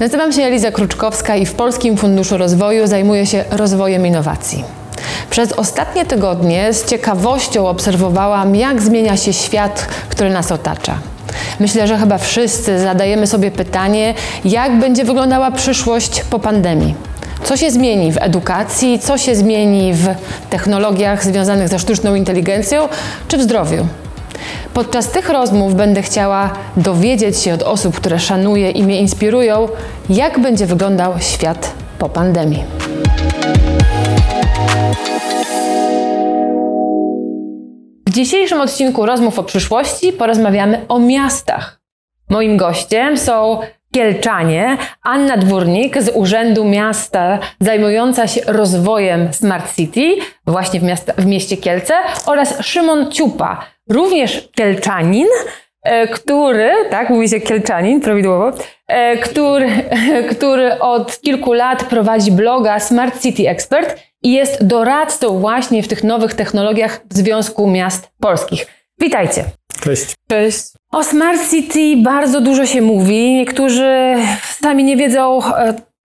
Nazywam się Eliza Kruczkowska i w Polskim Funduszu Rozwoju zajmuję się rozwojem innowacji. Przez ostatnie tygodnie z ciekawością obserwowałam, jak zmienia się świat, który nas otacza. Myślę, że chyba wszyscy zadajemy sobie pytanie, jak będzie wyglądała przyszłość po pandemii. Co się zmieni w edukacji, co się zmieni w technologiach związanych ze sztuczną inteligencją czy w zdrowiu? Podczas tych rozmów będę chciała dowiedzieć się od osób, które szanuję i mnie inspirują, jak będzie wyglądał świat po pandemii. W dzisiejszym odcinku Rozmów o przyszłości porozmawiamy o miastach. Moim gościem są Kielczanie, Anna Dwórnik z Urzędu Miasta zajmująca się rozwojem Smart City właśnie w, miasta, w mieście Kielce oraz Szymon Ciupa, również Kielczanin, e, który, tak, mówi się Kielczanin prawidłowo, e, który, który od kilku lat prowadzi bloga Smart City Expert i jest doradcą właśnie w tych nowych technologiach w Związku Miast Polskich. Witajcie. Cześć. Cześć. O Smart City bardzo dużo się mówi. Niektórzy sami nie wiedzą, e,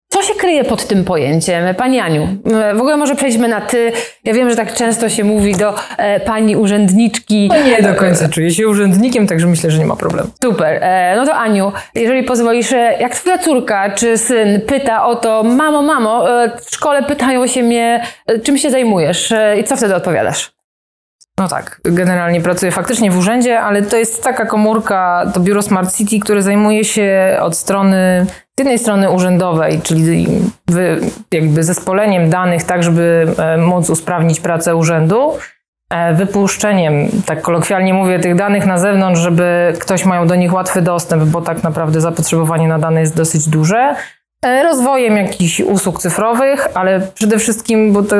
co się kryje pod tym pojęciem. Pani Aniu, e, w ogóle może przejdźmy na ty. Ja wiem, że tak często się mówi do e, pani urzędniczki. No nie do końca czuję się urzędnikiem, także myślę, że nie ma problemu. Super. No to Aniu, jeżeli pozwolisz, jak twoja córka czy syn pyta o to, mamo, mamo, w szkole pytają się mnie, czym się zajmujesz i co wtedy odpowiadasz? No tak, generalnie pracuję faktycznie w urzędzie, ale to jest taka komórka, to biuro Smart City, które zajmuje się od strony, z jednej strony urzędowej, czyli jakby zespoleniem danych, tak żeby e, móc usprawnić pracę urzędu, e, wypuszczeniem, tak kolokwialnie mówię, tych danych na zewnątrz, żeby ktoś miał do nich łatwy dostęp, bo tak naprawdę zapotrzebowanie na dane jest dosyć duże. E, Rozwojem jakichś usług cyfrowych, ale przede wszystkim, bo to,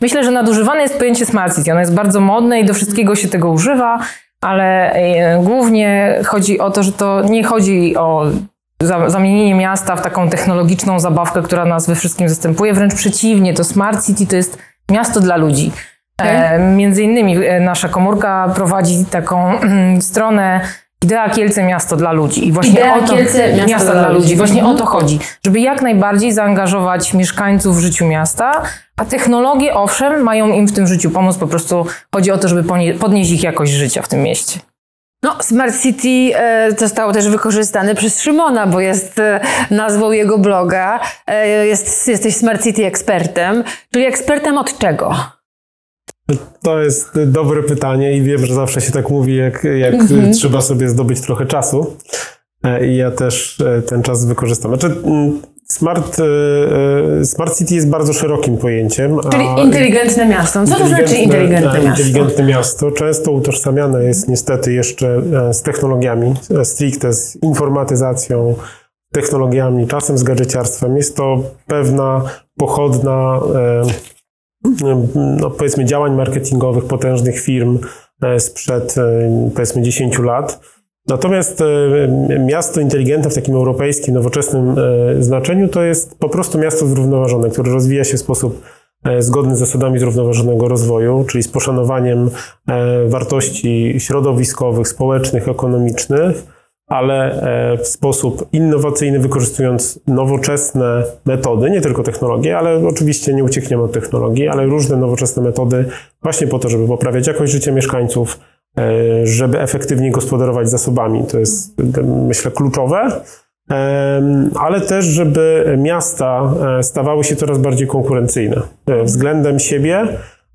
myślę, że nadużywane jest pojęcie smart city. Ono jest bardzo modne i do wszystkiego się tego używa, ale e, głównie chodzi o to, że to nie chodzi o za- zamienienie miasta w taką technologiczną zabawkę, która nas we wszystkim zastępuje. Wręcz przeciwnie, to smart city to jest miasto dla ludzi. E, między innymi nasza komórka prowadzi taką stronę Idea Kielce Miasto dla ludzi. I właśnie Idea o to, Kielce Miasto dla ludzi. Właśnie Mhm. o to chodzi, żeby jak najbardziej zaangażować mieszkańców w życiu miasta, a technologie, owszem, mają im w tym życiu pomóc. Po prostu chodzi o to, żeby podnieść ich jakość życia w tym mieście. No, Smart City e, zostało też wykorzystane przez Szymona, bo jest e, nazwą jego bloga. E, jest, jesteś Smart City ekspertem, czyli ekspertem od czego? To jest dobre pytanie i wiem, że zawsze się tak mówi, jak, jak trzeba sobie zdobyć trochę czasu. E, I ja też e, ten czas wykorzystam. Znaczy, mm, smart, e, smart City jest bardzo szerokim pojęciem. Czyli inteligentne miasto. Co to znaczy inteligentne miasto? Inteligentne miasto często utożsamiane jest niestety jeszcze z technologiami, stricte z informatyzacją, technologiami, czasem z gadżeciarstwem. Jest to pewna pochodna, no powiedzmy, działań marketingowych potężnych firm e, sprzed e, powiedzmy 10 lat. Natomiast e, miasto inteligentne w takim europejskim, nowoczesnym znaczeniu to jest po prostu miasto zrównoważone, które rozwija się w sposób zgodny z zasadami zrównoważonego rozwoju, czyli z poszanowaniem wartości środowiskowych, społecznych, ekonomicznych, ale e, w sposób innowacyjny, wykorzystując nowoczesne metody, nie tylko technologie, ale oczywiście nie uciekniemy od technologii, ale różne nowoczesne metody, właśnie po to, żeby poprawiać jakość życia mieszkańców, e, żeby efektywniej gospodarować zasobami. To jest, myślę, kluczowe. Ale też, żeby miasta e, stawały się coraz bardziej konkurencyjne względem siebie,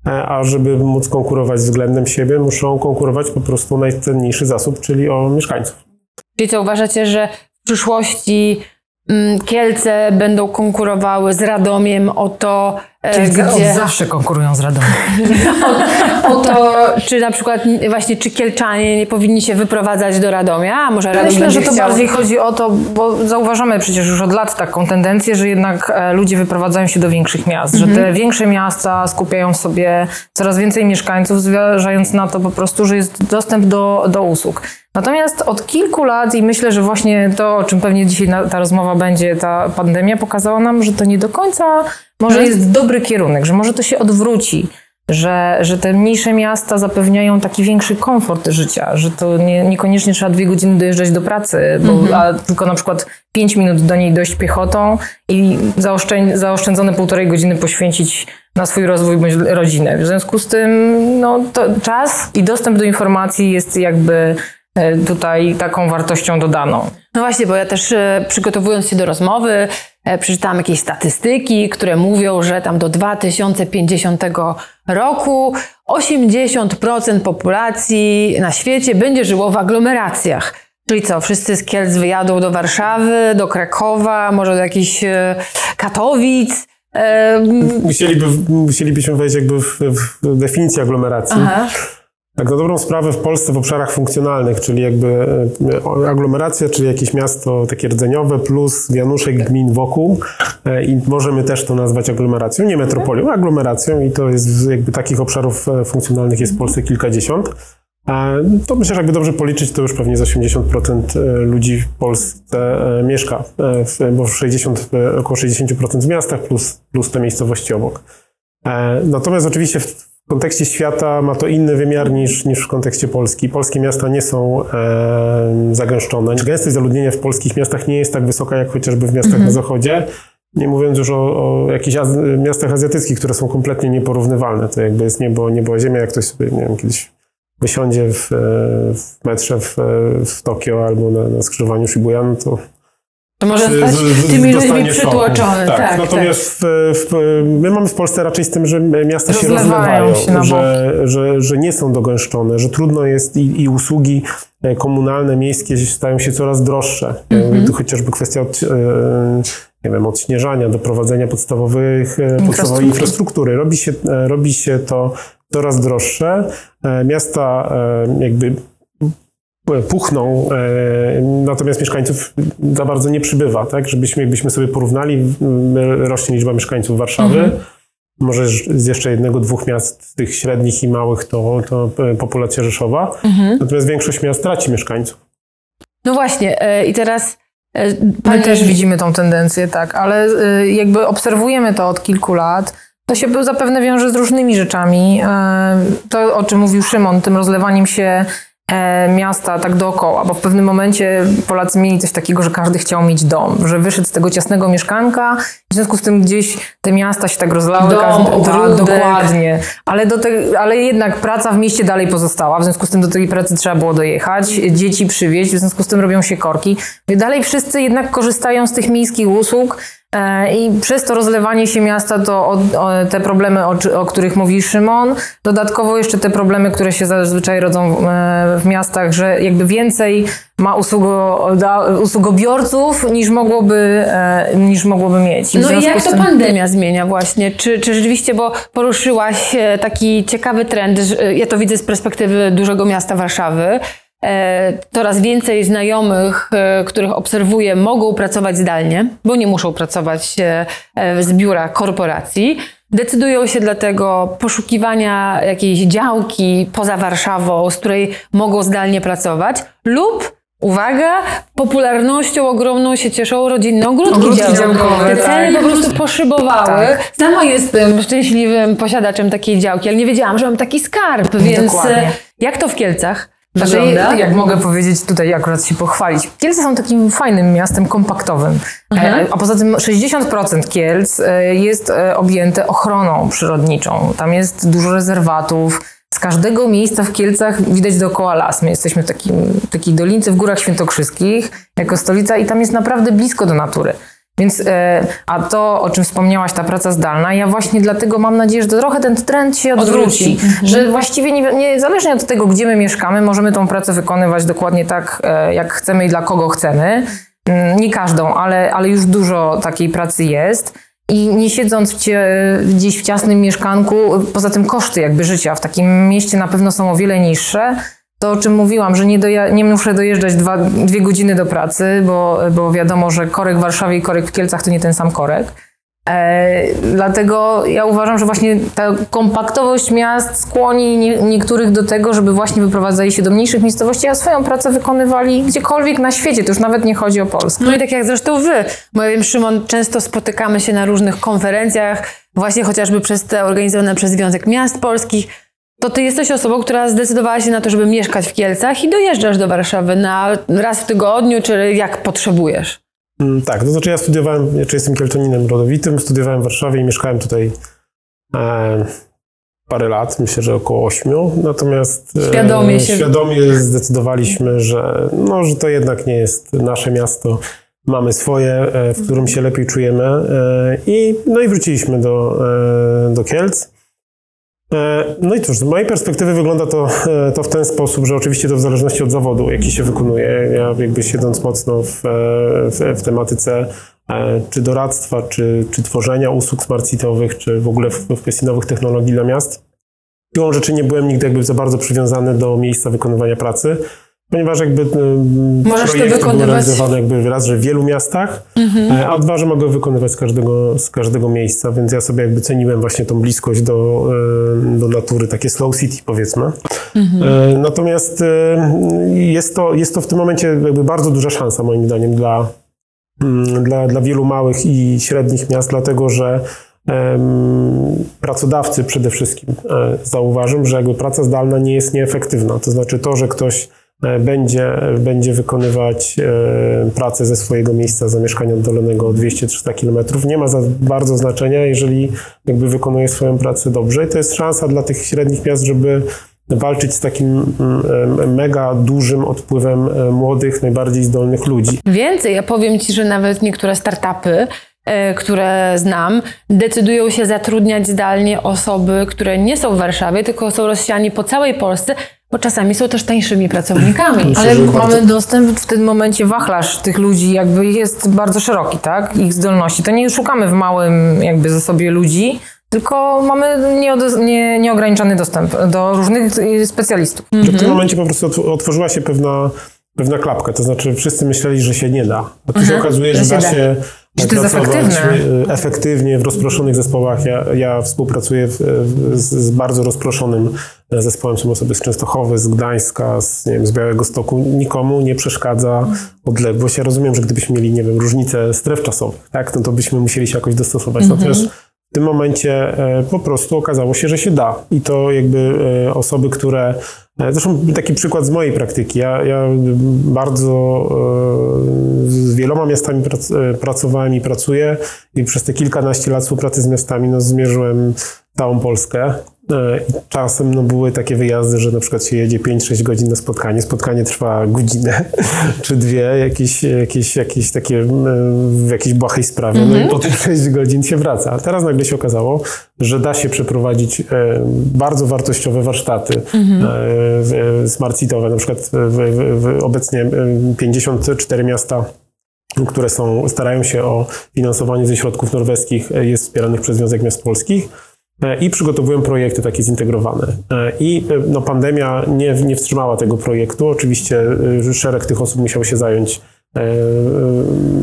a żeby móc konkurować względem siebie, muszą konkurować po prostu najcenniejszy zasób, czyli o mieszkańców. Czyli co, uważacie, że w przyszłości mm, Kielce będą konkurowały z Radomiem o to, e, Czyli gdzie... zawsze konkurują z Radomiem. o to, czy na przykład właśnie, czy Kielczanie nie powinni się wyprowadzać do Radomia, a może Radom Myślę, że to chciał... bardziej chodzi o to, bo zauważamy przecież już od lat taką tendencję, że jednak e, ludzie wyprowadzają się do większych miast, że te większe miasta skupiają w sobie coraz więcej mieszkańców, zważając na to po prostu, że jest dostęp do, do usług. Natomiast od kilku lat i myślę, że właśnie to, o czym pewnie dzisiaj ta rozmowa będzie, ta pandemia pokazała nam, że to nie do końca może jest dobry kierunek, że może to się odwróci. że, że te mniejsze miasta zapewniają taki większy komfort życia, że to nie, niekoniecznie trzeba dwie godziny dojeżdżać do pracy, bo, Mhm. a tylko na przykład pięć minut do niej dojść piechotą i zaoszczę, zaoszczędzone półtorej godziny poświęcić na swój rozwój bądź rodzinę. W związku z tym no, czas i dostęp do informacji jest jakby tutaj taką wartością dodaną. No właśnie, bo ja też e, przygotowując się do rozmowy, e, przeczytałam jakieś statystyki, które mówią, że tam do 2050 roku 80% populacji na świecie będzie żyło w aglomeracjach. Czyli co, wszyscy z Kielc wyjadą do Warszawy, do Krakowa, może do jakichś e, Katowic. E, Musieliby, musielibyśmy wejść jakby w, w definicję aglomeracji. aha. Tak na dobrą sprawę w Polsce w obszarach funkcjonalnych, czyli jakby e, aglomeracja, czyli jakieś miasto takie rdzeniowe plus wianuszek gmin wokół e, i możemy też to nazwać aglomeracją, nie metropolią, aglomeracją i to jest jakby takich obszarów e, funkcjonalnych jest w Polsce kilkadziesiąt. E, To myślę, że jakby dobrze policzyć, to już pewnie z 80% e, ludzi w Polsce mieszka, bo w 60, e, około 60% w miastach plus, plus te miejscowości obok. Natomiast oczywiście w w kontekście świata ma to inny wymiar niż, niż w kontekście Polski. Polskie miasta nie są e, zagęszczone. Gęstość zaludnienia w polskich miastach nie jest tak wysoka jak chociażby w miastach na zachodzie. Nie mówiąc już o, o jakichś az miastach azjatyckich, które są kompletnie nieporównywalne. To jakby jest niebo, niebo ziemia, jak ktoś sobie, nie wiem, kiedyś wysiądzie w, e, w metrze w, e, w Tokio albo na, na skrzyżowaniu Shibuya, no To może z- zostać z- tymi ludźmi przytłoczony. Tak, Tak, natomiast W, w, my mamy w Polsce raczej z tym, że miasta się Rozlewają się że, że, że nie są dogęszczone, że trudno jest i, i usługi e, komunalne, miejskie stają się coraz droższe. Tu chociażby kwestia od, e, nie wiem, odśnieżania, doprowadzenia podstawowych, e, podstawowej infrastruktury. Robi się, e, robi się to coraz droższe. E, Miasta e, jakby puchną, e, natomiast mieszkańców za bardzo nie przybywa, tak? Żebyśmy, jakbyśmy sobie porównali, rośnie liczba mieszkańców Warszawy, może z jeszcze jednego, dwóch miast, tych średnich i małych, to, to e, populacja Rzeszowa, natomiast większość miast traci mieszkańców. No właśnie, e, i teraz e, My pani też widzimy tą tendencję, tak, ale jakby obserwujemy to od kilku lat. To się zapewne wiąże z różnymi rzeczami. E, To, o czym mówił Szymon, tym rozlewaniem się e, miasta tak dookoła, bo w pewnym momencie Polacy mieli coś takiego, że każdy chciał mieć dom, że wyszedł z tego ciasnego mieszkanka, w związku z tym gdzieś te miasta się tak rozlały. Dom, każdy, ogródek. dokładnie. Ale, do te, ale jednak praca w mieście dalej pozostała, w związku z tym do tej pracy trzeba było dojechać, dzieci przywieźć, w związku z tym robią się korki. Dalej wszyscy jednak korzystają z tych miejskich usług e, i przez to rozlewanie się miasta to o, o, te problemy, o, o których mówi Szymon, dodatkowo jeszcze te problemy, które się zazwyczaj rodzą e, w miastach, że jakby więcej ma usługo, usługobiorców niż mogłoby, e, niż mogłoby mieć. I w No i jak to tym- pandemia zmienia właśnie? Czy, czy rzeczywiście, bo poruszyłaś e, taki ciekawy trend, że- e, ja to widzę z perspektywy dużego miasta Warszawy, e, coraz więcej znajomych, e, których obserwuję, mogą pracować zdalnie, bo nie muszą pracować e, e, z biura korporacji. Decydują się dlatego poszukiwania jakiejś działki poza Warszawą, z której mogą zdalnie pracować, lub Uwaga, popularnością ogromną się cieszą rodzinne ogródki, Ogródki działkowe. Te ceny tak. po prostu poszybowały. Tak. Sama jestem szczęśliwym posiadaczem takiej działki, ale nie wiedziałam, że mam taki skarb, więc Dokładnie. e, jak to w Kielcach Znaczy, jak mogę powiedzieć tutaj akurat się pochwalić. Kielce są takim fajnym miastem kompaktowym. E, A poza tym 60% Kielc e, jest e, objęte ochroną przyrodniczą. Tam jest dużo rezerwatów. Z każdego miejsca w Kielcach widać dookoła las. My jesteśmy w takim, takiej dolince w Górach Świętokrzyskich jako stolica i tam jest naprawdę blisko do natury. Więc, e, a to, o czym wspomniałaś, ta praca zdalna, ja właśnie dlatego mam nadzieję, że trochę ten trend się odwróci. Odwróci. Że właściwie nie, niezależnie od tego, gdzie my mieszkamy, możemy tą pracę wykonywać dokładnie tak, e, jak chcemy i dla kogo chcemy. Mm, Nie każdą, ale, ale już dużo takiej pracy jest. I nie siedząc w cie, gdzieś w ciasnym mieszkanku, poza tym koszty jakby życia w takim mieście na pewno są o wiele niższe. To, o czym mówiłam, że nie, doja- nie muszę dojeżdżać dwa, dwie godziny do pracy, bo, bo wiadomo, że korek w Warszawie i korek w Kielcach to nie ten sam korek. E, dlatego ja uważam, że właśnie ta kompaktowość miast skłoni nie, niektórych do tego, żeby właśnie wyprowadzali się do mniejszych miejscowości, a swoją pracę wykonywali gdziekolwiek na świecie. To już nawet nie chodzi o Polskę. No i tak jak zresztą wy, bo ja wiem, Szymon, często spotykamy się na różnych konferencjach, właśnie chociażby przez te organizowane przez Związek Miast Polskich. To ty jesteś osobą, która zdecydowała się na to, żeby mieszkać w Kielcach i dojeżdżasz do Warszawy na raz w tygodniu, czy jak potrzebujesz. Mm, Tak, to znaczy ja studiowałem, czy jestem kielczaninem rodowitym, studiowałem w Warszawie i mieszkałem tutaj e, parę lat, myślę, że około ośmiu, natomiast e, Świadomie się- świadomie zdecydowaliśmy, że, no, że to jednak nie jest nasze miasto, mamy swoje, e, w którym się lepiej czujemy e, i, no i wróciliśmy do, e, do Kielc. E, No i cóż, z mojej perspektywy wygląda to, e, to w ten sposób, że oczywiście to w zależności od zawodu, jaki się wykonuje. Ja jakby siedząc mocno w, e, w, w tematyce czy doradztwa, czy, czy tworzenia usług smart city'owych, czy w ogóle w, w kwestii nowych technologii dla miast, siłą rzeczy nie byłem nigdy jakby za bardzo przywiązany do miejsca wykonywania pracy, ponieważ jakby e, Możesz to projekty były wykonywać- realizowane jakby raz, że w wielu miastach, e, a dwa, że mogę wykonywać z każdego, z każdego miejsca, więc ja sobie jakby ceniłem właśnie tą bliskość do, e, do natury, takie slow city powiedzmy. E, Natomiast jest to, jest to w tym momencie jakby bardzo duża szansa moim zdaniem dla, mm, dla, dla wielu małych i średnich miast, dlatego że pracodawcy przede wszystkim zauważą, że jakby praca zdalna nie jest nieefektywna. To znaczy to, że ktoś będzie, będzie wykonywać e, pracę ze swojego miejsca zamieszkania oddalonego o 200-300 km, nie ma za bardzo znaczenia, jeżeli jakby wykonuje swoją pracę dobrze. I to jest szansa dla tych średnich miast, żeby walczyć z takim mm, mega dużym odpływem e, młodych, najbardziej zdolnych ludzi. Więcej, ja powiem Ci, że nawet niektóre startupy, e, które znam, decydują się zatrudniać zdalnie osoby, które nie są w Warszawie, tylko są rozsiani po całej Polsce, bo czasami są też tańszymi pracownikami. Ale bardzo- mamy dostęp w tym momencie, wachlarz tych ludzi jakby jest bardzo szeroki, tak? Ich zdolności. To nie szukamy w małym jakby zasobie ludzi, tylko mamy nie, nieograniczony dostęp do różnych y, specjalistów. Że w tym momencie po prostu otw- otworzyła się pewna, pewna klapka, to znaczy wszyscy myśleli, że się nie da. A tu się okazuje, że że da się da. się Że to jest efektywne. e, efektywnie w rozproszonych zespołach. Ja, ja współpracuję w, w, z, z bardzo rozproszonym zespołem. Są osoby z Częstochowy, z Gdańska, z, nie wiem, z Białego Stoku. Nikomu nie przeszkadza odległość. Ja rozumiem, że gdybyśmy mieli, nie wiem, różnice stref czasowych, tak, no to byśmy musieli się jakoś dostosować. Natomiast w tym momencie e, po prostu okazało się, że się da. I to jakby e, osoby, które. e, Zresztą taki przykład z mojej praktyki. Ja, ja bardzo z wieloma miastami prac, pracowałem i pracuję i przez te kilkanaście lat współpracy z miastami no, zmierzyłem całą Polskę. E, czasem no, były takie wyjazdy, że na przykład się jedzie 5-6 godzin na spotkanie. Spotkanie trwa godzinę czy dwie, jakieś, jakieś, jakieś takie e, w jakiejś błahej sprawie. No i po tych 6 godzin się wraca. A teraz nagle się okazało, że da się przeprowadzić e, bardzo wartościowe warsztaty e, w- smart. Na przykład w, w, w obecnie e, 54 miasta które są, starają się o finansowanie ze środków norweskich, e, jest wspieranych przez Związek Miast Polskich e, i przygotowują projekty takie zintegrowane. E, I e, no, pandemia nie, nie wstrzymała tego projektu. Oczywiście e, szereg tych osób musiał się zająć e, e,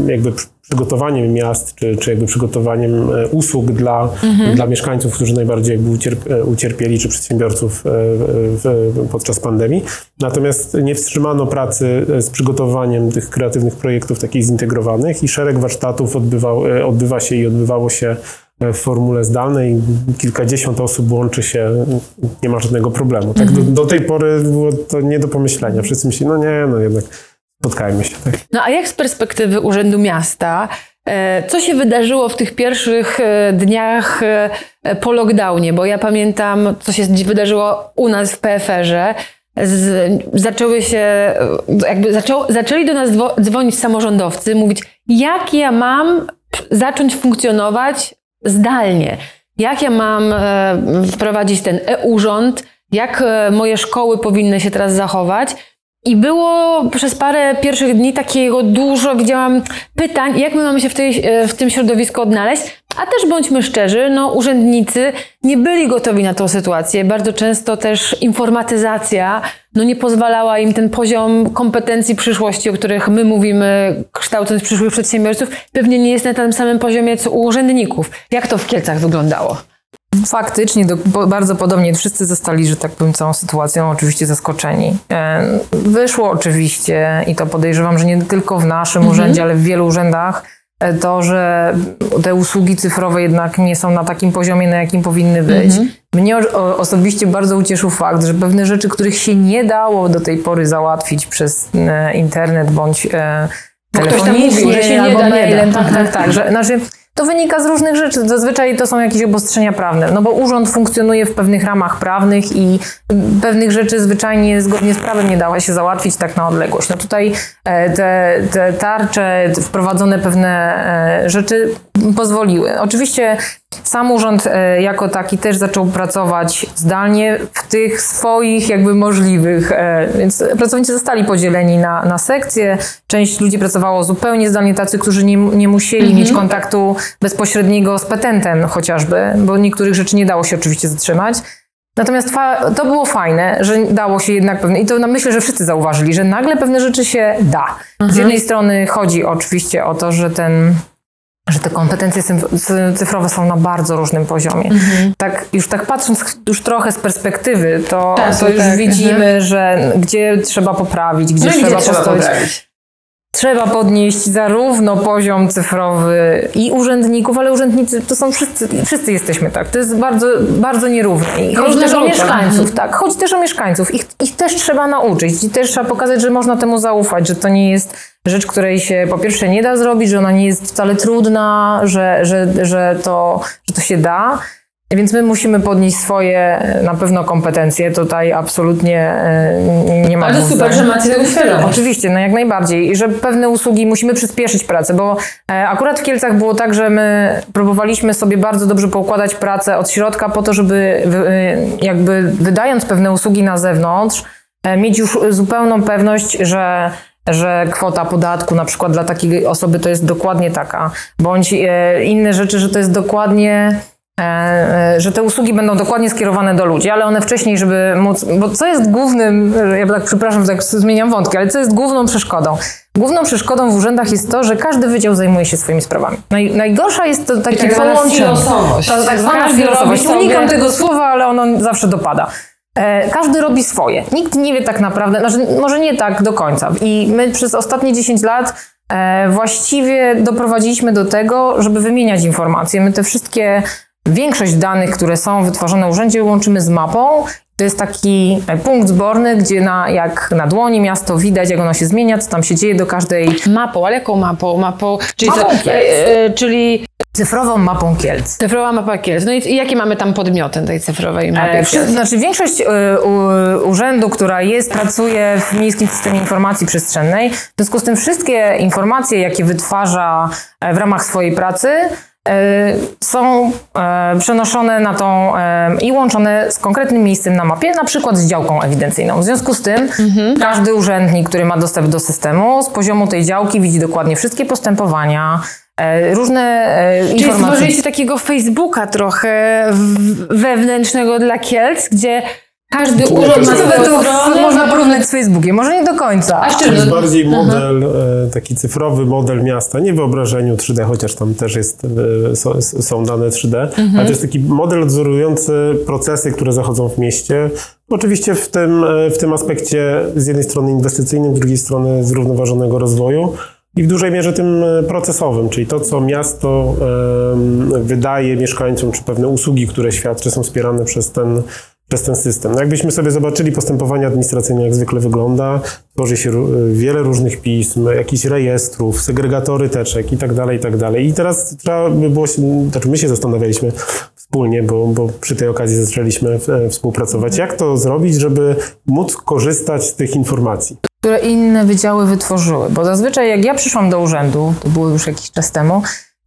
jakby przy- przygotowaniem miast, czy, czy jakby przygotowaniem e, usług dla, dla mieszkańców, którzy najbardziej jakby ucierp, e, ucierpieli, czy przedsiębiorców e, w, podczas pandemii. Natomiast nie wstrzymano pracy e, z przygotowaniem tych kreatywnych projektów takich zintegrowanych i szereg warsztatów odbywał, e, odbywa się i odbywało się e, w formule zdalnej. Kilkadziesiąt osób łączy się, nie ma żadnego problemu. Tak do, do tej pory było to nie do pomyślenia. Wszyscy myśleli, no nie, no jednak spotkajmy się. Tak. No a jak z perspektywy Urzędu Miasta, e, co się wydarzyło w tych pierwszych e, dniach e, po lockdownie? Bo ja pamiętam, co się wydarzyło u nas w PFR-ze. Z, zaczęły się, jakby zaczą, zaczęli do nas dzwo- dzwonić samorządowcy, mówić, jak ja mam zacząć funkcjonować zdalnie? Jak ja mam e, wprowadzić ten e-urząd? Jak e, moje szkoły powinny się teraz zachować? I było przez parę pierwszych dni takiego dużo, widziałam pytań, jak my mamy się w, tej, e, w tym środowisku odnaleźć. A też bądźmy szczerzy, no urzędnicy nie byli gotowi na tą sytuację. Bardzo często też informatyzacja no, nie pozwalała im ten poziom kompetencji przyszłości, o których my mówimy, kształcąc przyszłych przedsiębiorców, pewnie nie jest na tym samym poziomie co u urzędników. Jak to w Kielcach wyglądało? Faktycznie, do, bardzo podobnie. Wszyscy zostali, że tak powiem, całą sytuacją oczywiście zaskoczeni. E, wyszło oczywiście, i to podejrzewam, że nie tylko w naszym Mhm. urzędzie, ale w wielu urzędach, e, to, że te usługi cyfrowe jednak nie są na takim poziomie, na jakim powinny być. Mhm. Mnie osobiście bardzo ucieszył fakt, że pewne rzeczy, których się nie dało do tej pory załatwić przez e, internet bądź e, Bo ktoś tam telefonicznie mówił, że się nie albo da, nie mailem, da. tak, tak, tak. Że, znaczy, to wynika z różnych rzeczy. Zazwyczaj to są jakieś obostrzenia prawne, no bo urząd funkcjonuje w pewnych ramach prawnych i pewnych rzeczy zwyczajnie zgodnie z prawem nie dało się załatwić tak na odległość. No tutaj e, te, te tarcze, wprowadzone pewne e, rzeczy pozwoliły. Oczywiście sam urząd e, jako taki też zaczął pracować zdalnie w tych swoich jakby możliwych, e, więc pracownicy zostali podzieleni na, na sekcje. Część ludzi pracowało zupełnie zdalnie, tacy, którzy nie, nie musieli mieć kontaktu bezpośredniego z petentem chociażby, bo niektórych rzeczy nie dało się oczywiście zatrzymać. Natomiast to było fajne, że dało się jednak pewne, i to myślę, że wszyscy zauważyli, że nagle pewne rzeczy się da. Z jednej strony chodzi oczywiście o to, że ten że te kompetencje cyf- cy- cyfrowe są na bardzo różnym poziomie. Tak, już tak patrząc już trochę z perspektywy, to, Tak, to już tak, widzimy, że gdzie trzeba poprawić, gdzie No trzeba gdzie trzeba postawić. poprawić? Trzeba podnieść zarówno poziom cyfrowy i urzędników, ale urzędnicy to są wszyscy, wszyscy jesteśmy tak. To jest bardzo, bardzo nierówne. I chodzi Różne też o mieszkańców, tak. Chodzi też o mieszkańców. Ich, ich też trzeba nauczyć. I też trzeba pokazać, że można temu zaufać, że to nie jest rzecz, której się po pierwsze nie da zrobić, że ona nie jest wcale trudna, że, że, że, to, że to się da. Więc my musimy podnieść swoje e, na pewno kompetencje. Tutaj absolutnie e, nie ma Ale super, że macie tego świadomość. Oczywiście, no jak najbardziej. I że pewne usługi musimy przyspieszyć pracę, bo e, akurat w Kielcach było tak, że my próbowaliśmy sobie bardzo dobrze poukładać pracę od środka po to, żeby jakby wydając pewne usługi na zewnątrz, mieć już zupełną pewność, że że kwota podatku na przykład dla takiej osoby to jest dokładnie taka, bądź inne rzeczy, że to jest dokładnie że te usługi będą dokładnie skierowane do ludzi, ale one wcześniej, żeby móc, bo co jest głównym, e, ja tak przepraszam, że tak zmieniam wątki, ale co jest główną przeszkodą? Główną przeszkodą w urzędach jest to, że każdy wydział zajmuje się swoimi sprawami. Naj, najgorsza jest to takie Tak połączenie. To, tak zwana silosowość. robi Unikam tego słowa, ale ono zawsze dopada. E, każdy robi swoje. Nikt nie wie tak naprawdę, znaczy może nie tak do końca. I my przez ostatnie 10 lat e, właściwie doprowadziliśmy do tego, żeby wymieniać informacje. My te wszystkie, większość danych, które są wytworzone w urzędzie, łączymy z mapą. To jest taki e, punkt zborny, gdzie na, jak na dłoni miasto widać, jak ono się zmienia, co tam się dzieje do każdej Mapą, ale jaką mapą? Mapą, czyli, Mapą e, e, czyli cyfrową mapą Kielc. cyfrowa mapa Kielc. No i, i jakie mamy tam podmioty tej cyfrowej mapy E? Znaczy większość e, u, urzędu, która jest, pracuje w Miejskim Systemie Informacji Przestrzennej. W związku z tym wszystkie informacje, jakie wytwarza e, w ramach swojej pracy, są e, przenoszone na tą e, i łączone z konkretnym miejscem na mapie, na przykład z działką ewidencyjną. W związku z tym każdy urzędnik, który ma dostęp do systemu, z poziomu tej działki widzi dokładnie wszystkie postępowania, e, różne e, Czyli informacje. stworzyliście takiego Facebooka trochę wewnętrznego dla Kielc, gdzie każdy urząd ma to- swoją stronę. można porównać z Facebookiem, może nie do końca. A To jest bardziej model, e, taki cyfrowy model miasta, nie w wyobrażeniu 3D, chociaż tam też jest, e, są, są dane 3D, ale to jest taki model odwzorowujący procesy, które zachodzą w mieście. Oczywiście w tym, e, w tym aspekcie z jednej strony inwestycyjnym, z drugiej strony zrównoważonego rozwoju. I w dużej mierze tym e, procesowym, czyli to, co miasto em, wydaje mieszkańcom, czy pewne usługi, które świadczy, są wspierane przez ten, przez ten system. No jakbyśmy sobie zobaczyli postępowanie administracyjne, jak zwykle wygląda, tworzy się wiele różnych pism, jakichś rejestrów, segregatory teczek i tak dalej, i tak dalej. I teraz trzeba by było, znaczy my się zastanawialiśmy wspólnie, bo, bo przy tej okazji zaczęliśmy e, współpracować, jak to zrobić, żeby móc korzystać z tych informacji. które inne wydziały wytworzyły. Bo zazwyczaj jak ja przyszłam do urzędu, to było już jakiś czas temu,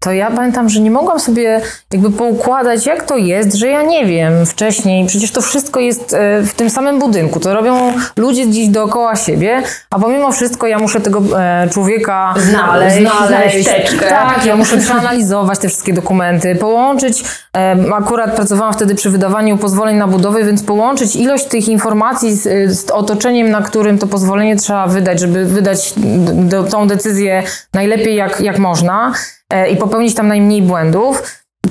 to ja pamiętam, że nie mogłam sobie jakby poukładać, jak to jest, że ja nie wiem wcześniej, przecież to wszystko jest e, w tym samym budynku, to robią ludzie gdzieś dookoła siebie, a pomimo wszystko ja muszę tego e, człowieka Znaleźć, znaleźć. Tak, ja muszę przeanalizować te wszystkie dokumenty, połączyć, e, akurat pracowałam wtedy przy wydawaniu pozwoleń na budowę, więc połączyć ilość tych informacji z, z otoczeniem, na którym to pozwolenie trzeba wydać, żeby wydać d- d- tą decyzję najlepiej jak, jak można i popełnić tam najmniej błędów.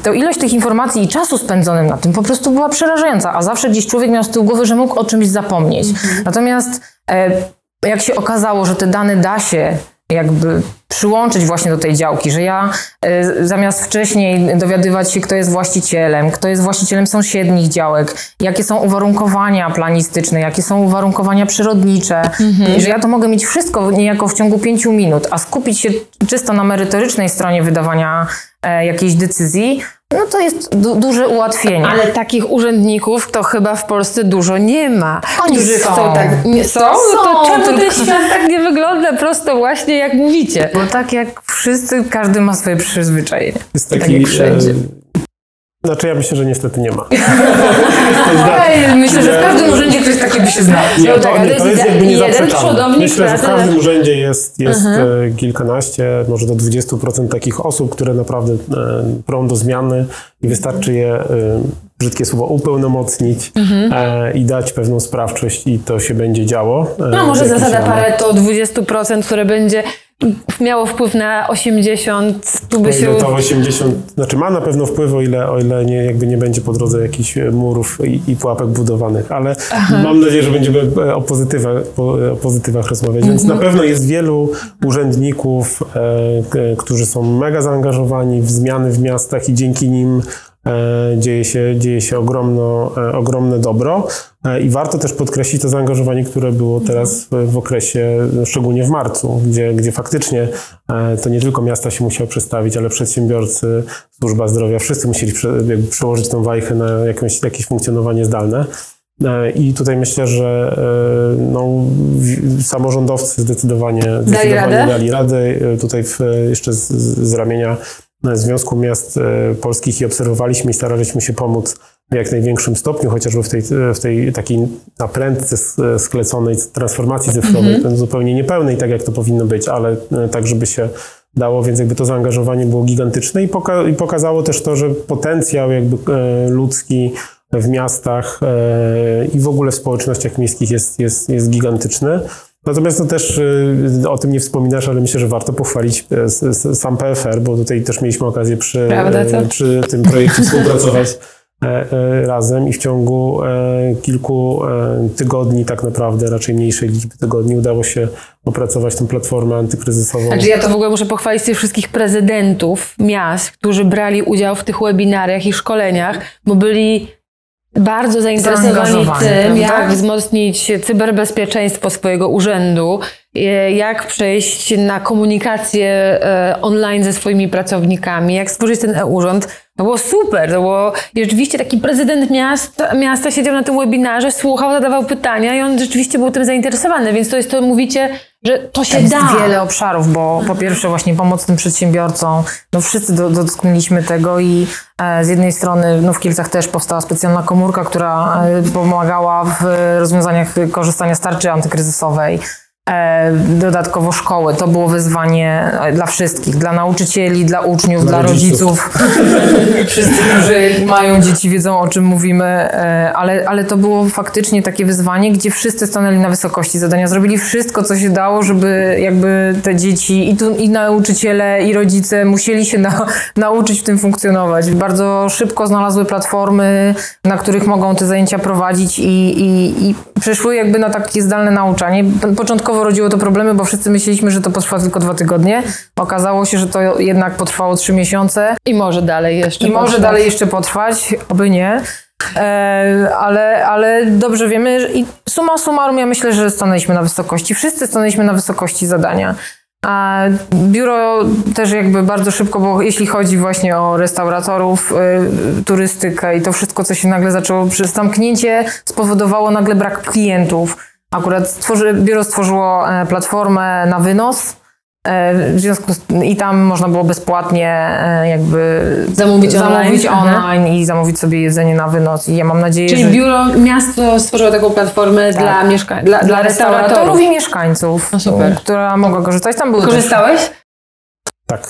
To ilość tych informacji i czasu spędzonym na tym po prostu była przerażająca, a zawsze gdzieś człowiek miał z tyłu głowy, że mógł o czymś zapomnieć. Natomiast e, jak się okazało, że te dane da się jakby przyłączyć właśnie do tej działki, że ja e, zamiast wcześniej dowiadywać się, kto jest właścicielem, kto jest właścicielem sąsiednich działek, jakie są uwarunkowania planistyczne, jakie są uwarunkowania przyrodnicze, i że ja to mogę mieć wszystko niejako w ciągu pięciu minut, a skupić się czysto na merytorycznej stronie wydawania e, jakiejś decyzji, no to jest du- duże ułatwienie. Ale takich urzędników to chyba w Polsce dużo nie ma. Oni którzy są. chcą tak. Nie, są? No Są, to czemu ten tylko- świat tak nie wygląda prosto właśnie jak mówicie? Bo tak jak wszyscy, każdy ma swoje przyzwyczajenie. Jest Tak taki, jak wszędzie. e, znaczy ja myślę, że niestety nie ma. ktoś taki by się znał. Nie, No to, tak, ale nie, to jest jakby jeden przodownik Myślę, że w każdym urzędzie jest, jest e, kilkanaście, może do 20% takich osób, które naprawdę e, prą do zmiany i wystarczy je, e, brzydkie słowo, upełnomocnić e, i dać pewną sprawczość i to się będzie działo. e, No może zasada. Pareto 20%, które będzie miało wpływ na 80, tu by O się... ile to 80, znaczy ma na pewno wpływ, o ile, o ile nie, jakby nie będzie po drodze jakichś e, murów i, i pułapek budowanych, ale mam nadzieję, że będziemy e, o, pozytywach, po, o pozytywach rozmawiać. Więc na pewno jest wielu urzędników, e, którzy są mega zaangażowani w zmiany w miastach i dzięki nim e, dzieje się, dzieje się ogromno, e, ogromne dobro. E, I warto też podkreślić to zaangażowanie, które było teraz w, okresie, szczególnie w marcu, gdzie, gdzie faktycznie e, to nie tylko miasta się musiały przestawić, ale przedsiębiorcy, służba zdrowia, wszyscy musieli przełożyć tą wajchę na jakąś, jakieś funkcjonowanie zdalne. E, I tutaj myślę, że e, no, samorządowcy zdecydowanie, zdecydowanie radę? dali radę. E, Tutaj w, jeszcze z, z ramienia e, Związku Miast e, Polskich i obserwowaliśmy i staraliśmy się pomóc w jak największym stopniu, chociażby w tej, w tej takiej naprędce s- skleconej transformacji cyfrowej, Mhm. zupełnie niepełnej, tak jak to powinno być, ale e, tak, żeby się dało, więc jakby to zaangażowanie było gigantyczne i, poka- i pokazało też to, że potencjał jakby e, ludzki w miastach e, i w ogóle w społecznościach miejskich jest, jest, jest gigantyczny. Natomiast to też e, o tym nie wspominasz, ale myślę, że warto pochwalić s- sam PFR, bo tutaj też mieliśmy okazję przy, e, przy tym projekcie współpracować e, e, razem i w ciągu e, kilku tygodni, tak naprawdę, raczej mniejszej liczby tygodni, udało się opracować tę platformę antykryzysową. Znaczy ja to w ogóle muszę pochwalić tych wszystkich prezydentów miast, którzy brali udział w tych webinariach i szkoleniach, bo byli bardzo zainteresowani tym, jak wzmocnić cyberbezpieczeństwo swojego urzędu, e, jak przejść na komunikację e, online ze swoimi pracownikami, jak stworzyć ten e-urząd. To było super, to było rzeczywiście taki prezydent miasta, miasta siedział na tym webinarze, słuchał, zadawał pytania i on rzeczywiście był tym zainteresowany, więc to jest to, mówicie, że to się Jest da. wiele obszarów, bo po pierwsze właśnie pomoc tym przedsiębiorcom, no wszyscy do, dotknęliśmy tego i e, z jednej strony no w Kielcach też powstała specjalna komórka, która e, pomagała w rozwiązaniach korzystania z tarczy antykryzysowej. E, dodatkowo szkoły. To było wyzwanie e, dla wszystkich, dla nauczycieli, dla uczniów, dla, Dla rodziców. Wszyscy, którzy mają dzieci, wiedzą o czym mówimy, e, ale, ale to było faktycznie takie wyzwanie, gdzie wszyscy stanęli na wysokości zadania, zrobili wszystko, co się dało, żeby jakby te dzieci i, tu, i nauczyciele, i rodzice musieli się na, nauczyć w tym funkcjonować. Bardzo szybko znalazły platformy, na których mogą te zajęcia prowadzić i, i, i przeszły jakby na takie zdalne nauczanie. Początkowo rodziło to problemy, bo wszyscy myśleliśmy, że to potrwa tylko dwa tygodnie. Okazało się, że to jednak potrwało trzy miesiące. I może dalej jeszcze. I może potrwać. dalej jeszcze potrwać, oby nie. E, ale, ale dobrze wiemy i summa summarum ja myślę, że stanęliśmy na wysokości. Wszyscy stanęliśmy na wysokości zadania. A biuro też jakby bardzo szybko, bo jeśli chodzi właśnie o restauratorów, y, turystykę i to wszystko, co się nagle zaczęło, przez zamknięcie spowodowało nagle brak klientów. Akurat stworzy, biuro stworzyło e, platformę na wynos, E, W związku z, I tam można było bezpłatnie e, jakby Zamówić zamówić online. online i zamówić sobie jedzenie na wynos. I ja mam nadzieję, Czyli że biuro, miasto stworzyło taką platformę dla mieszkań, dla, dla restauratorów. i mieszkańców, No super. która mogła korzystać. Tam były też Korzystałeś? Tak.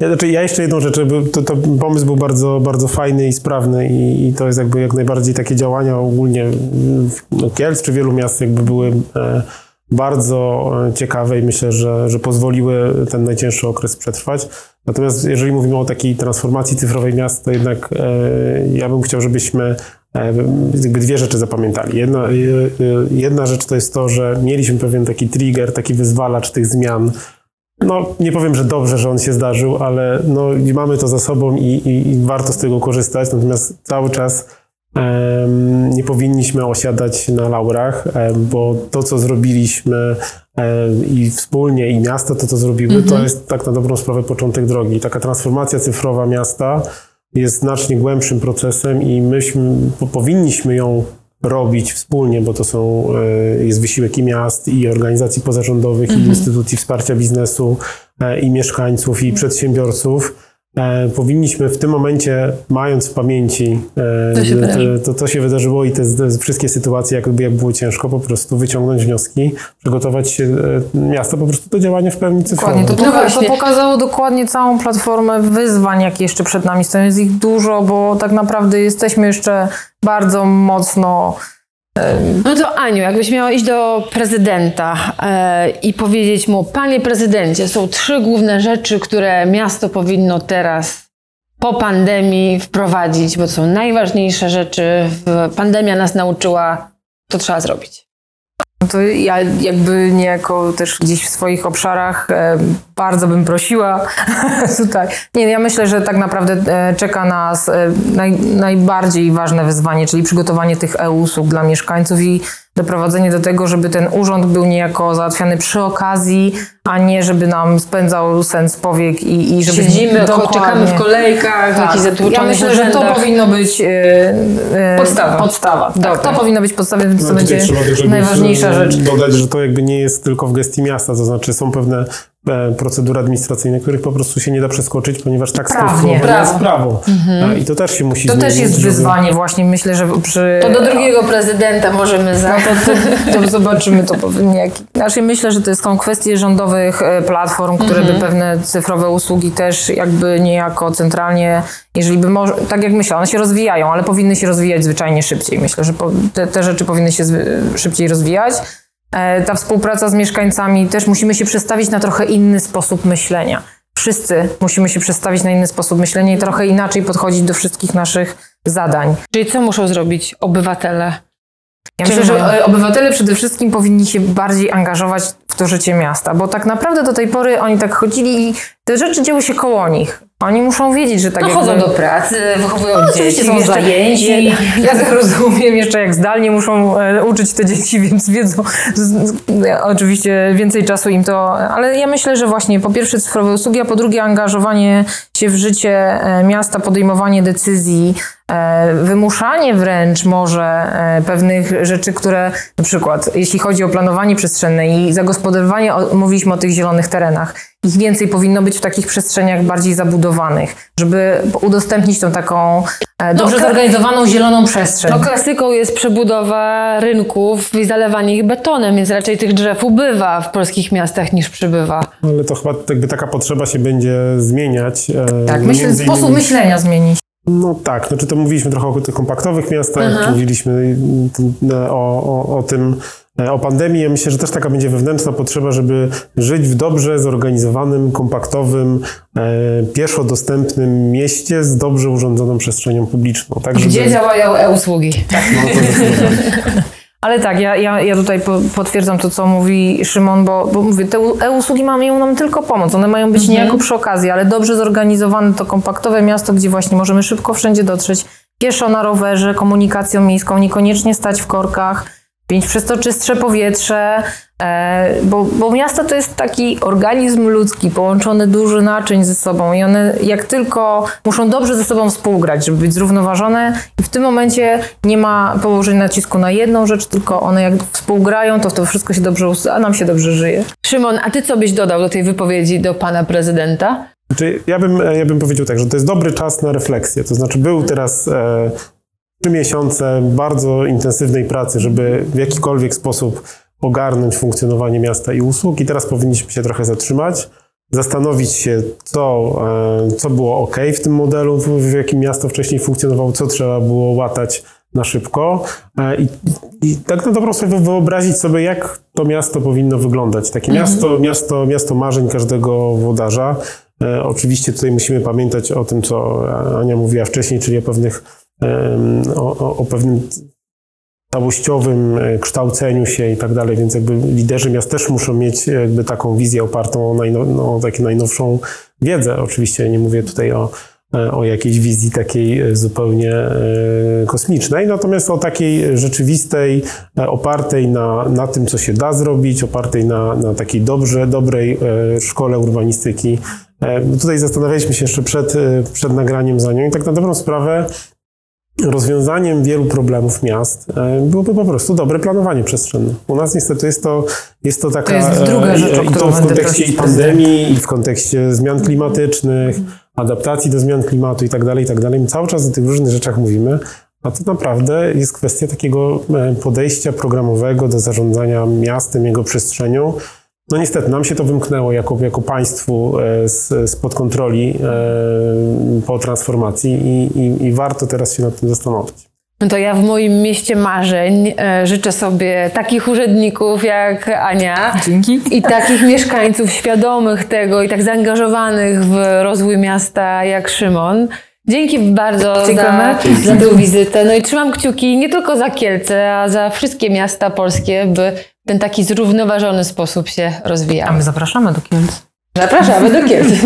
Ja, znaczy, ja jeszcze jedną rzecz, to, to pomysł był bardzo, bardzo fajny i sprawny i, i to jest jakby jak najbardziej takie działania ogólnie mm, no, Kielc czy wielu miast jakby były e, bardzo e, ciekawe i myślę, że, że pozwoliły ten najcięższy okres przetrwać. Natomiast jeżeli mówimy o takiej transformacji cyfrowej miast, to jednak e, ja bym chciał, żebyśmy jakby dwie rzeczy zapamiętali. Jedna, jedna rzecz to jest to, że mieliśmy pewien taki trigger, taki wyzwalacz tych zmian, no, nie powiem, że dobrze, że on się zdarzył, ale no, mamy to za sobą i, i, i warto z tego korzystać. Natomiast cały czas em, nie powinniśmy osiadać na laurach, em, bo to, co zrobiliśmy em, i wspólnie, i miasta to, co zrobiły, to jest tak na dobrą sprawę początek drogi. Taka transformacja cyfrowa miasta jest znacznie głębszym procesem i myśmy po, powinniśmy ją robić wspólnie, bo to są, e, jest wysiłek i miast, i organizacji pozarządowych, i instytucji wsparcia biznesu, e, i mieszkańców, i przedsiębiorców. E, Powinniśmy w tym momencie, mając w pamięci e, To się to, się wydarzyło i te, te wszystkie sytuacje, jakby jak było ciężko, po prostu wyciągnąć wnioski, przygotować się, e, miasto po prostu do działania w pełni cyfrowym. Dokładnie, to, No to pokazało dokładnie całą platformę wyzwań, jakie jeszcze przed nami stoją. Jest ich dużo, bo tak naprawdę jesteśmy jeszcze bardzo mocno No to Aniu, jakbyś miała iść do prezydenta e, i powiedzieć mu, panie prezydencie, są trzy główne rzeczy, które miasto powinno teraz po pandemii wprowadzić, bo to są najważniejsze rzeczy. Pandemia nas nauczyła, to trzeba zrobić. No To ja jakby niejako też gdzieś w swoich obszarach e, bardzo bym prosiła tutaj. Nie, ja myślę, że tak naprawdę e, czeka nas e, naj, najbardziej ważne wyzwanie, czyli przygotowanie tych e-usług dla mieszkańców i doprowadzenie do tego, żeby ten urząd był niejako załatwiany przy okazji, a nie żeby nam spędzał sens powiek i, i żeby Siedzimy, Dokładnie. czekamy w kolejkach, Tak. jakichś Ja myślę, że to powinno być e, e, Podstawa. podstawa. Tak, to powinno być więc to No, tutaj będzie najważniejsza rzecz. Dodać, że to jakby nie jest tylko w gestii miasta, to znaczy są pewne procedury administracyjne, których po prostu się nie da przeskoczyć, ponieważ tak Prawnie. jest Prawo. prawo. E, I to też się musi To zmienić. też jest żeby- wyzwanie właśnie, myślę, że przy... To do drugiego prezydenta możemy za... No to, to, to zobaczymy to pewnie. Jak... Znaczy myślę, że to jest tą kwestię rządowych e, platform, które by pewne cyfrowe usługi też jakby niejako centralnie, jeżeli by może, tak jak myślę, one się rozwijają, ale powinny się rozwijać zwyczajnie szybciej. Myślę, że po, te, te rzeczy powinny się szybciej rozwijać. E, Ta współpraca z mieszkańcami też musimy się przestawić na trochę inny sposób myślenia. Wszyscy musimy się przestawić na inny sposób myślenia i trochę inaczej podchodzić do wszystkich naszych zadań. Czyli co muszą zrobić obywatele? Ja myślę, że e, obywatele przede wszystkim powinni się bardziej angażować to życie miasta, bo tak naprawdę do tej pory oni tak chodzili i te rzeczy dzieły się koło nich. Oni muszą wiedzieć, że tak No jakby... chodzą do pracy, wychowują No, oczywiście dzieci, są jeszcze- zajęci. Ja tak rozumiem, jeszcze jak zdalnie muszą e, uczyć te dzieci, więc wiedzą. Z, z, oczywiście więcej czasu im to, ale ja myślę, że właśnie po pierwsze cyfrowe usługi, a po drugie angażowanie się w życie e, miasta, podejmowanie decyzji, e, wymuszanie wręcz może pewnych rzeczy, które na przykład jeśli chodzi o planowanie przestrzenne i zagospodarowanie, o, mówiliśmy o tych zielonych terenach, ich więcej powinno być w takich przestrzeniach bardziej zabudowanych, żeby udostępnić tą taką e, dobrze kla- zorganizowaną zieloną przestrzeń. No klasyką jest przebudowa rynków i zalewanie ich betonem, więc raczej tych drzew ubywa w polskich miastach niż przybywa. Ale to chyba jakby taka potrzeba się będzie zmieniać. e, tak, no myślę, między sposób innymi- myślenia zmienić. No tak, znaczy to mówiliśmy trochę o tych kompaktowych miastach, mówiliśmy o, o, o tym, o pandemii. Ja myślę, że też taka będzie wewnętrzna potrzeba, żeby żyć w dobrze zorganizowanym, kompaktowym, e, pieszo dostępnym mieście z dobrze urządzoną przestrzenią publiczną. Tak, żeby... Gdzie działają e-usługi? No, to. Ale tak, ja, ja, ja tutaj po, potwierdzam to, co mówi Szymon, bo, bo mówię, te e-usługi mają nam tylko pomóc. One mają być niejako przy okazji, ale dobrze zorganizowane to kompaktowe miasto, gdzie właśnie możemy szybko wszędzie dotrzeć, pieszo na rowerze, komunikacją miejską, niekoniecznie stać w korkach. Mieć przez to czystsze powietrze, e, bo, bo miasto to jest taki organizm ludzki, połączony dużo naczyń ze sobą i one jak tylko muszą dobrze ze sobą współgrać, żeby być zrównoważone i w tym momencie nie ma położenia nacisku na jedną rzecz, tylko one jak współgrają, to to wszystko się dobrze, a nam się dobrze żyje. Szymon, a ty co byś dodał do tej wypowiedzi do pana prezydenta? Znaczy, ja, bym, ja bym powiedział tak, że to jest dobry czas na refleksję. To znaczy, był teraz e, trzy miesiące bardzo intensywnej pracy, żeby w jakikolwiek sposób ogarnąć funkcjonowanie miasta i usług, i teraz powinniśmy się trochę zatrzymać, zastanowić się, co, e, co było ok w tym modelu, w, jakim miasto wcześniej funkcjonowało, co trzeba było łatać na szybko e, i, i tak na dobrą sprawę wyobrazić sobie, jak to miasto powinno wyglądać. Takie miasto, miasto, miasto marzeń każdego włodarza. E, Oczywiście tutaj musimy pamiętać o tym, co Ania mówiła wcześniej, czyli o pewnych, o, o, pewnym całościowym e, kształceniu się i tak dalej, więc jakby liderzy miast też muszą mieć jakby taką wizję opartą o, najnow, no, o najnowszą wiedzę. Oczywiście nie mówię tutaj o, e, o jakiejś wizji takiej e, zupełnie kosmicznej, natomiast o takiej rzeczywistej, opartej na, na tym, co się da zrobić, opartej na, na takiej dobrze, dobrej szkole urbanistyki. Tutaj zastanawialiśmy się jeszcze przed, przed nagraniem za nią i tak na dobrą sprawę rozwiązaniem wielu problemów miast e, byłoby po prostu dobre planowanie przestrzenne. U nas niestety jest to, jest to taka... To jest druga e, rzecz, I to w kontekście i pandemii, i w kontekście zmian klimatycznych, adaptacji do zmian klimatu i tak dalej, i tak dalej. My cały czas o tych różnych rzeczach mówimy, a to naprawdę jest kwestia takiego e, podejścia programowego do zarządzania miastem, jego przestrzenią. No niestety, nam się to wymknęło jako, jako państwu e, z, spod kontroli e, po transformacji i, i, i warto teraz się nad tym zastanowić. No to ja w moim mieście marzeń e, życzę sobie takich urzędników jak Ania Dzięki. i takich mieszkańców świadomych tego i tak zaangażowanych w rozwój miasta jak Szymon. Dzięki bardzo za, Dziękujemy. za tę wizytę. No i trzymam kciuki nie tylko za Kielce, a za wszystkie miasta polskie, by w ten taki zrównoważony sposób się A rozwijały. my zapraszamy do Kielc. Zapraszamy do Kielc.